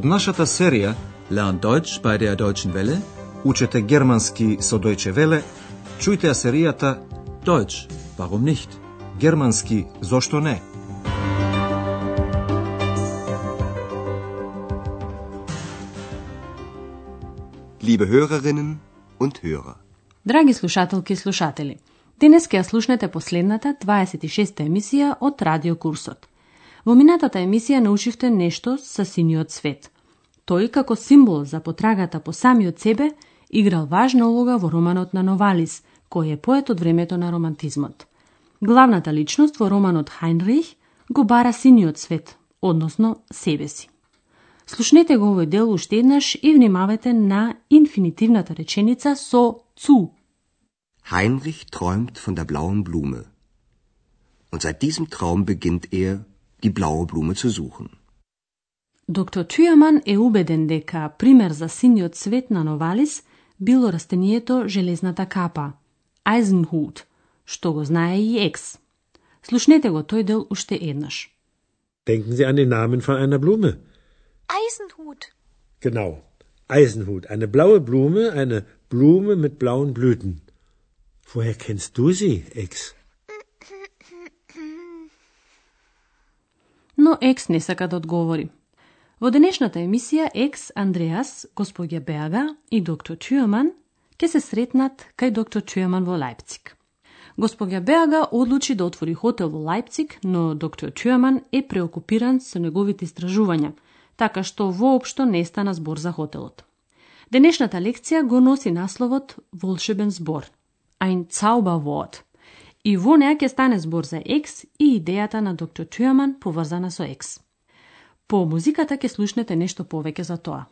Од нашата серија Lern Deutsch bei der Deutschen Welle. Учете германски со Deutsche Welle, чујте ја серијата Deutsch, warum nicht? Германски зошто не? Liebe Hörerinnen und Hörer. Драги слушателки и слушатели, денес ќе ја слушнете последната 26-та емисија од радиокурсот. Во минатата емисија научивте нешто со синиот свет. Тој, како символ за потрагата по самиот себе, играл важна улога во романот на Новалис, кој е поет од времето на романтизмот. Главната личност во романот Хайнрих го бара синиот свет, односно себе си. Слушнете го овој дел уште еднаш и внимавајте на инфинитивната реченица со цу. Heinrich träumt von der blauen Blume. Und seit diesem Traum beginnt er, die blaue Blume zu suchen. Доктор Тюјаман е убеден дека пример за синиот цвет на Новалис било растението железната капа, Eisenhut, што го знае и Екс. Слушнете го тој дел уште еднаш. Denken Sie an den Namen von einer Blume. Eisenhut. Genau. Eisenhut. Eine blaue Blume, eine Blume mit blauen Blüten. Woher kennst du sie, Ex? Но Екс не сака да одговори. Во денешната емисија Екс, Андреас, господја Беага и доктор Чујаман ќе се сретнат кај доктор Чујаман во Лајпциг. Господја Беага одлучи да отвори хотел во Лајпциг, но доктор Чујаман е преокупиран со неговите истражувања, така што воопшто не стана збор за хотелот. Денешната лекција го носи насловот Волшебен збор, ein Zauberwort. И во неа ќе стане збор за X и идејата на доктор Чујаман поврзана со X. По музиката ќе слушнете нешто повеќе за тоа.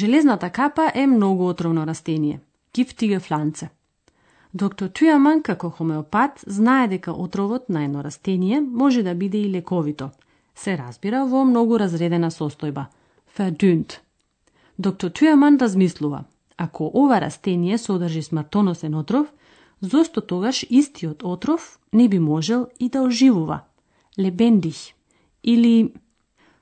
Железната капа е многу отровно растение, кифтиге фланце. Доктор Тујаман, како хомеопат, знае дека отровот на едно растение може да биде и лековито. Се разбира во многу разредена состојба, verdünnt. Доктор Тујаман размислува, ако ова растение содржи смртоносен отров, зошто тогаш истиот отров не би можел и да оживува? Лебендих. Или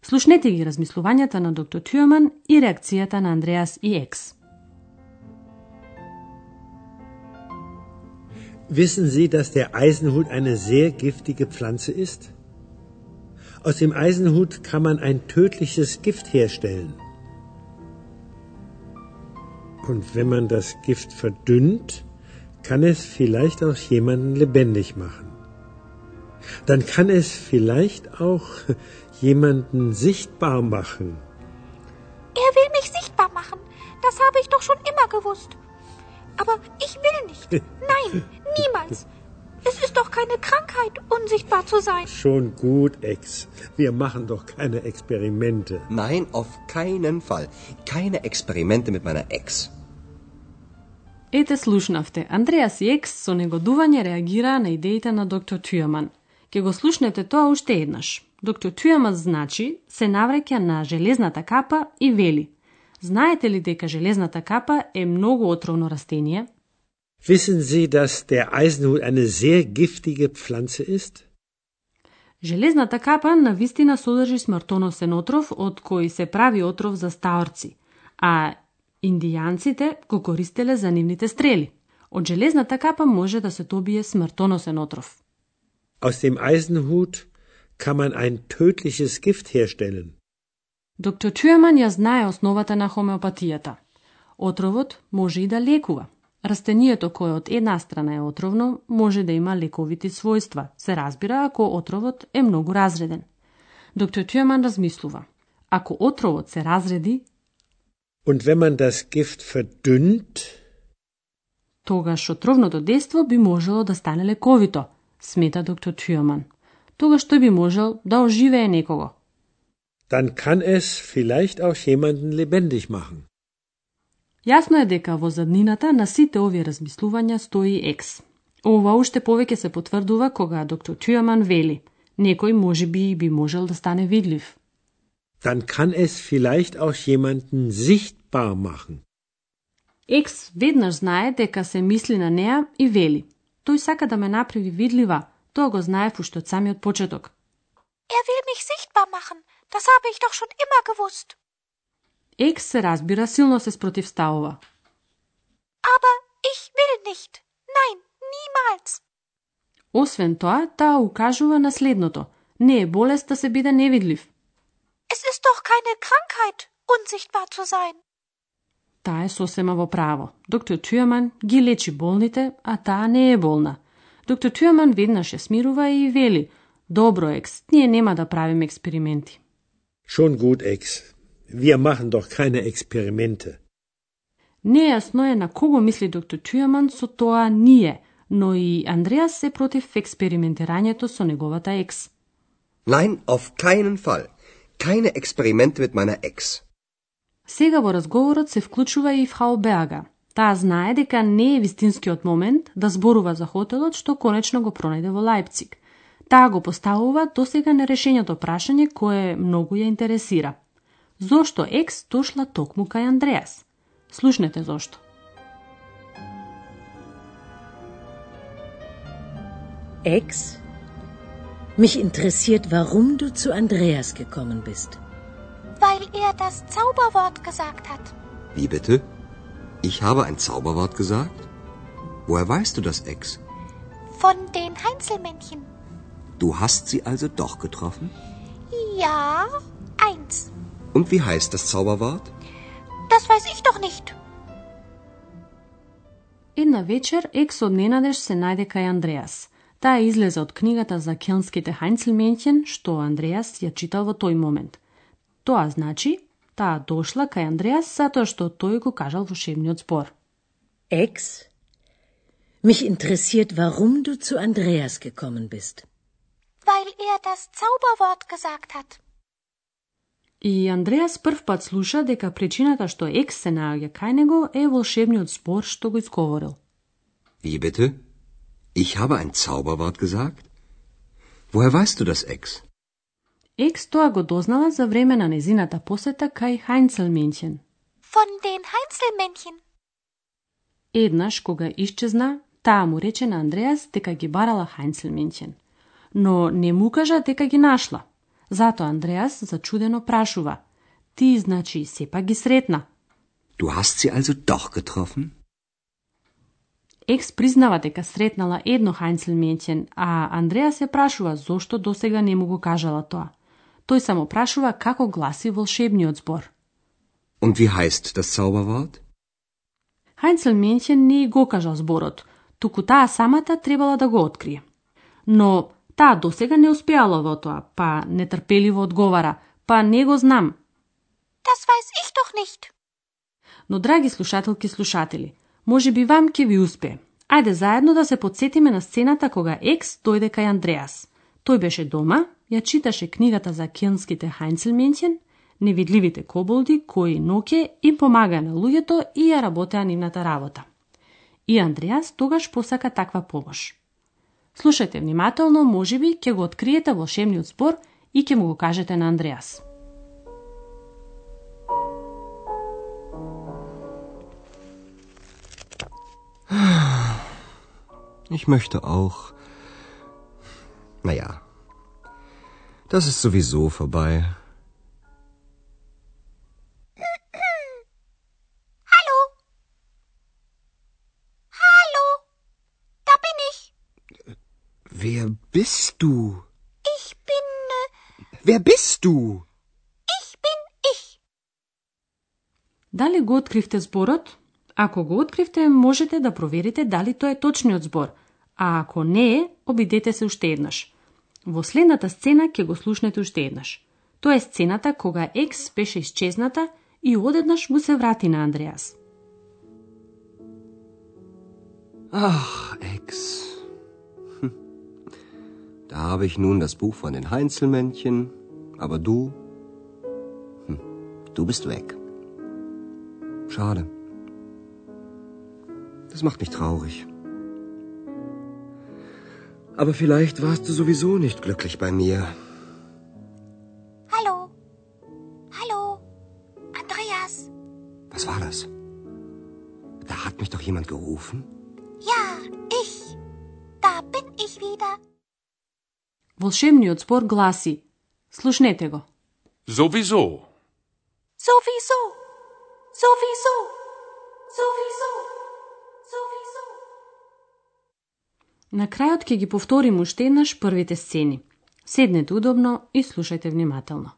Слушнете ги размислувањата на доктор Тюеман и реакцијата на Андреас и Екс. Wissen Sie, dass der Eisenhut eine sehr giftige Pflanze ist? Aus dem Eisenhut kann man ein tödliches Gift herstellen. Und wenn man das Gift verdünnt, kann es vielleicht auch jemanden lebendig machen. Dann kann es vielleicht auch jemanden sichtbar machen. Er will mich sichtbar machen. Das habe ich doch schon immer gewusst. Aber ich will nicht. Nein, niemals. Es ist doch keine Krankheit, unsichtbar zu sein. Schon gut, Ex. Wir machen doch keine Experimente. Nein, auf keinen Fall. Keine Experimente mit meiner Ex. Ете слушнавте, Андреас и Екс со негодување реагираа на идеите на доктор Тюјаман. Ке го слушнете тоа уште еднаш. Доктор Тюјаман значи се навреќа на железната капа и вели. Знаете ли дека железната капа е многу отровно растение? Wissen Sie, dass der Eisenhut eine sehr giftige Pflanze ist? Железната капа на вистина содржи смртоносен отров од кој се прави отров за стаорци, а индијанците го користеле за нивните стрели. Од железната капа може да се добие смртоносен отров. Aus dem Eisenhut kann man ein tödliches Gift herstellen. Доктор Чуеман ја знае основата на хомеопатијата. Отровот може и да лекува. Растението кое од една страна е отровно, може да има лековити својства, се разбира ако отровот е многу разреден. Доктор Тюеман размислува. Ако отровот се разреди, Und wenn man das Gift verdünnt, Тогаш отровното действо би можело да стане лековито, смета доктор Тюрман. Тогаш тој би можел да оживее некого. dann kann es vielleicht auch jemanden lebendig machen. Јасно е дека во заднината на сите овие размислувања стои екс. Ова уште повеќе се потврдува кога доктор Тюрман вели некој може би би можел да стане видлив. Dann kann es vielleicht auch jemanden sichtbar machen. Екс веднаш знае дека се мисли на неа и вели. Тој сака да ме направи видлива, тоа го знае уште од самиот почеток. Er will mich sichtbar machen. Das habe ich doch schon immer gewusst. Екс се разбира силно се спротивставува. Aber ich will nicht. Nein, niemals. Освен тоа, таа укажува на следното. Не е болест да се биде невидлив. Es ist doch keine Krankheit, unsichtbar zu sein. Таа е сосема во право. Доктор Тюрман ги лечи болните, а таа не е болна. Доктор Тюрман веднаш ја смирува и вели Добро, Екс, ние нема да правиме експерименти. Schon gut, Ex. Wir machen doch keine Experimente. Нејасно е на кого мисли доктор Тюрман со тоа ние, но и Андреас е против експериментирањето со неговата екс. Nein, auf keinen Fall. Keine Experimente mit meiner Ex. Сега во разговорот се вклучува и Фрау Берга. Таа знае дека не е вистинскиот момент да зборува за хотелот што конечно го пронајде во Лајпциг. Таа го поставува досега нерешеното прашање кое многу ја интересира. Зошто екс дошла токму кај Андреас? Слушнете зошто. Ex? Mich interessiert, warum du zu Andreas gekommen bist. Weil er das Zauberwort gesagt hat. Wie bitte? Ich habe ein Zauberwort gesagt? Woher weißt du das, Ex? Von den Heinzelmännchen. Du hast sie also doch getroffen? Ja, eins. Und wie heißt das Zauberwort? Das weiß ich doch nicht. Една вечер Екс од ненадеж се најде кај Андреас. Таа излезе од книгата за келнските Хајнцелменќен, што Андреас ја читал во тој момент. Тоа значи, таа дошла кај Андреас затоа што тој го кажал волшебниот збор. Ex? Mich interessiert, warum du zu Andreas gekommen bist. Weil er das Zauberwort gesagt hat. И Андреас прв пат слуша дека причината што Екс се наоѓа кај него е волшебниот збор што го изговорил. Wie bitte? Ich habe ein Zauberwort gesagt? Woher weißt du das, Ex? Екс тоа го дознала за време на незината посета кај Хајнцелменќен. Von den Heinzelmännchen. Еднаш кога исчезна, таа му рече на Андреас дека ги барала Хајнцелменќен. Но не му кажа дека ги нашла. Зато Андреас зачудено прашува. Ти, значи, сепак ги сретна. Du hast sie also doch getroffen? Екс признава дека сретнала едно Хајнцелменќен, а Андреас се прашува зошто досега не му го кажала тоа. Тој само прашува како гласи волшебниот збор. Und wie heißt das Zauberwort? Хајнцелменќен не и го кажал зборот, туку таа самата требала да го открие. Но таа досега не успеала во тоа, па нетрпеливо одговара, па не го знам. Das weiß ich doch nicht. Но, драги слушателки и слушатели, може би вам ќе ви успее. Ајде заедно да се подсетиме на сцената кога Екс дојде кај Андреас. Тој беше дома, ја читаше книгата за кенските Хајнцелменќен, невидливите коболди кои ноќе им помага на луѓето и ја работеа нивната работа. И Андреас тогаш посака таква помош. Слушајте внимателно, може би ќе го откриете волшебниот збор и ќе му го кажете на Андреас. Ich möchte auch. Naja, das ist sowieso vorbei. Hallo? Hallo? Da bin ich. Wer bist du? Ich bin. Äh, Wer bist du? ich bin ich. Дали го откривте зборот? Ако го откривте, можете да проверите дали тоа е точниот збор, а ако не е, обидете се уште еднаш. Во следната сцена ќе го слушнете уште еднаш. Тоа е сцената кога Екс беше исчезната и одеднаш му се врати на Андреас. Ach, Ex. Hm. Da habe ich nun das Buch von den Heinzelmännchen, aber du, hm, du bist weg. Schade. Das macht mich traurig. Aber vielleicht warst du sowieso nicht glücklich bei mir. Hallo. Hallo. Andreas. Was war das? Da hat mich doch jemand gerufen. Ja, ich. Da bin ich wieder. Волшебниот збор гласи Слушнете го. Sowieso. Sowieso. Sowieso. Sowieso. Sowieso. На крајот ќе ги повторим уште еднаш првите сцени. Седнете удобно и слушајте внимателно.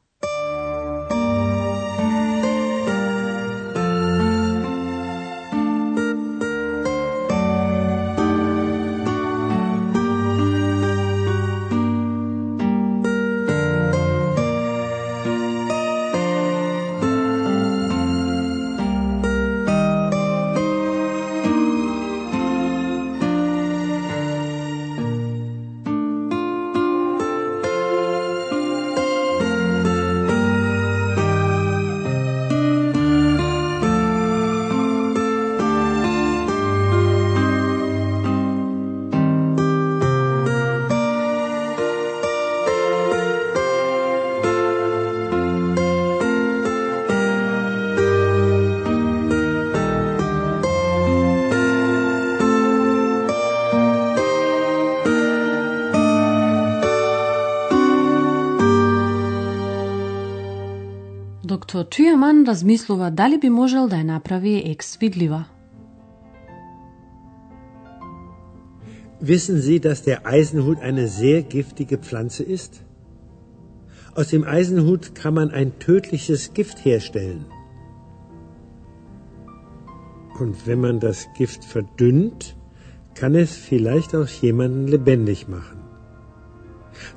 Доктор Тюеман размислува дали би можел да ја направи екс видлива. Wissen Sie, dass der Eisenhut eine sehr giftige Pflanze ist? Aus dem Eisenhut kann man ein tödliches Gift herstellen. Und wenn man das Gift verdünnt, kann es vielleicht auch jemanden lebendig machen.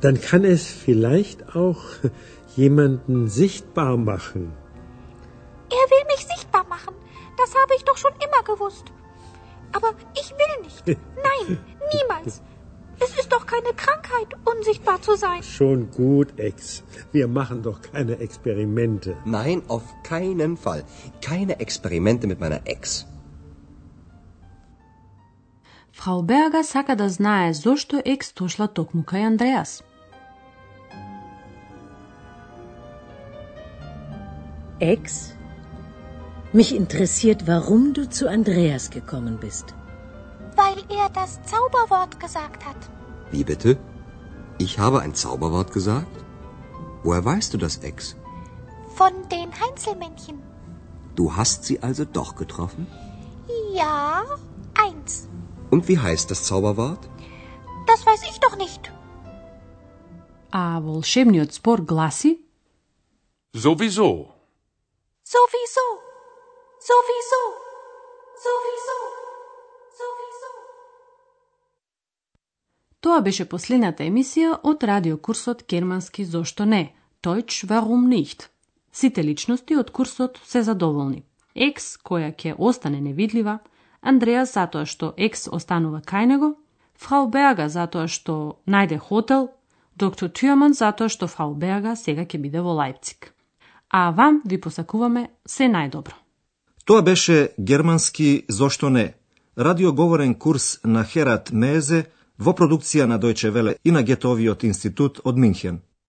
Dann kann es vielleicht auch jemanden sichtbar machen. Er will mich sichtbar machen. Das habe ich doch schon immer gewusst. Aber ich will nicht. Nein, niemals. Es ist doch keine Krankheit, unsichtbar zu sein. Schon gut, Ex. Wir machen doch keine Experimente. Nein, auf keinen Fall. Keine Experimente mit meiner Ex. Фрау Берга сака да знае зошто екс дошла токму кај Андреас. Ex, mich interessiert, warum du zu Andreas gekommen bist. Weil er das Zauberwort gesagt hat. Wie bitte? Ich habe ein Zauberwort gesagt? Woher weißt du das, Ex? Von den Heinzelmännchen. Du hast sie also doch getroffen? Ja, eins. Und wie heißt das Zauberwort? Das weiß ich doch nicht. А волшебниот збор гласи Sowieso. Sowieso. Sowieso. Sowieso. Sowieso. Тоа беше последната емисија од радиокурсот Германски зошто не, Deutsch warum nicht. Сите личности од курсот се задоволни. Екс, која ќе остане невидлива, Андреас затоа што Екс останува кај него, Фрау Берга затоа што најде хотел, доктор Тюрман затоа што Фрау Берга сега ќе биде во Лајпциг. А вам ви посакуваме се најдобро. Тоа беше германски Зошто не? Радиоговорен курс на Херат Мезе во продукција на Дојче Веле и на Гетовиот институт од Минхен.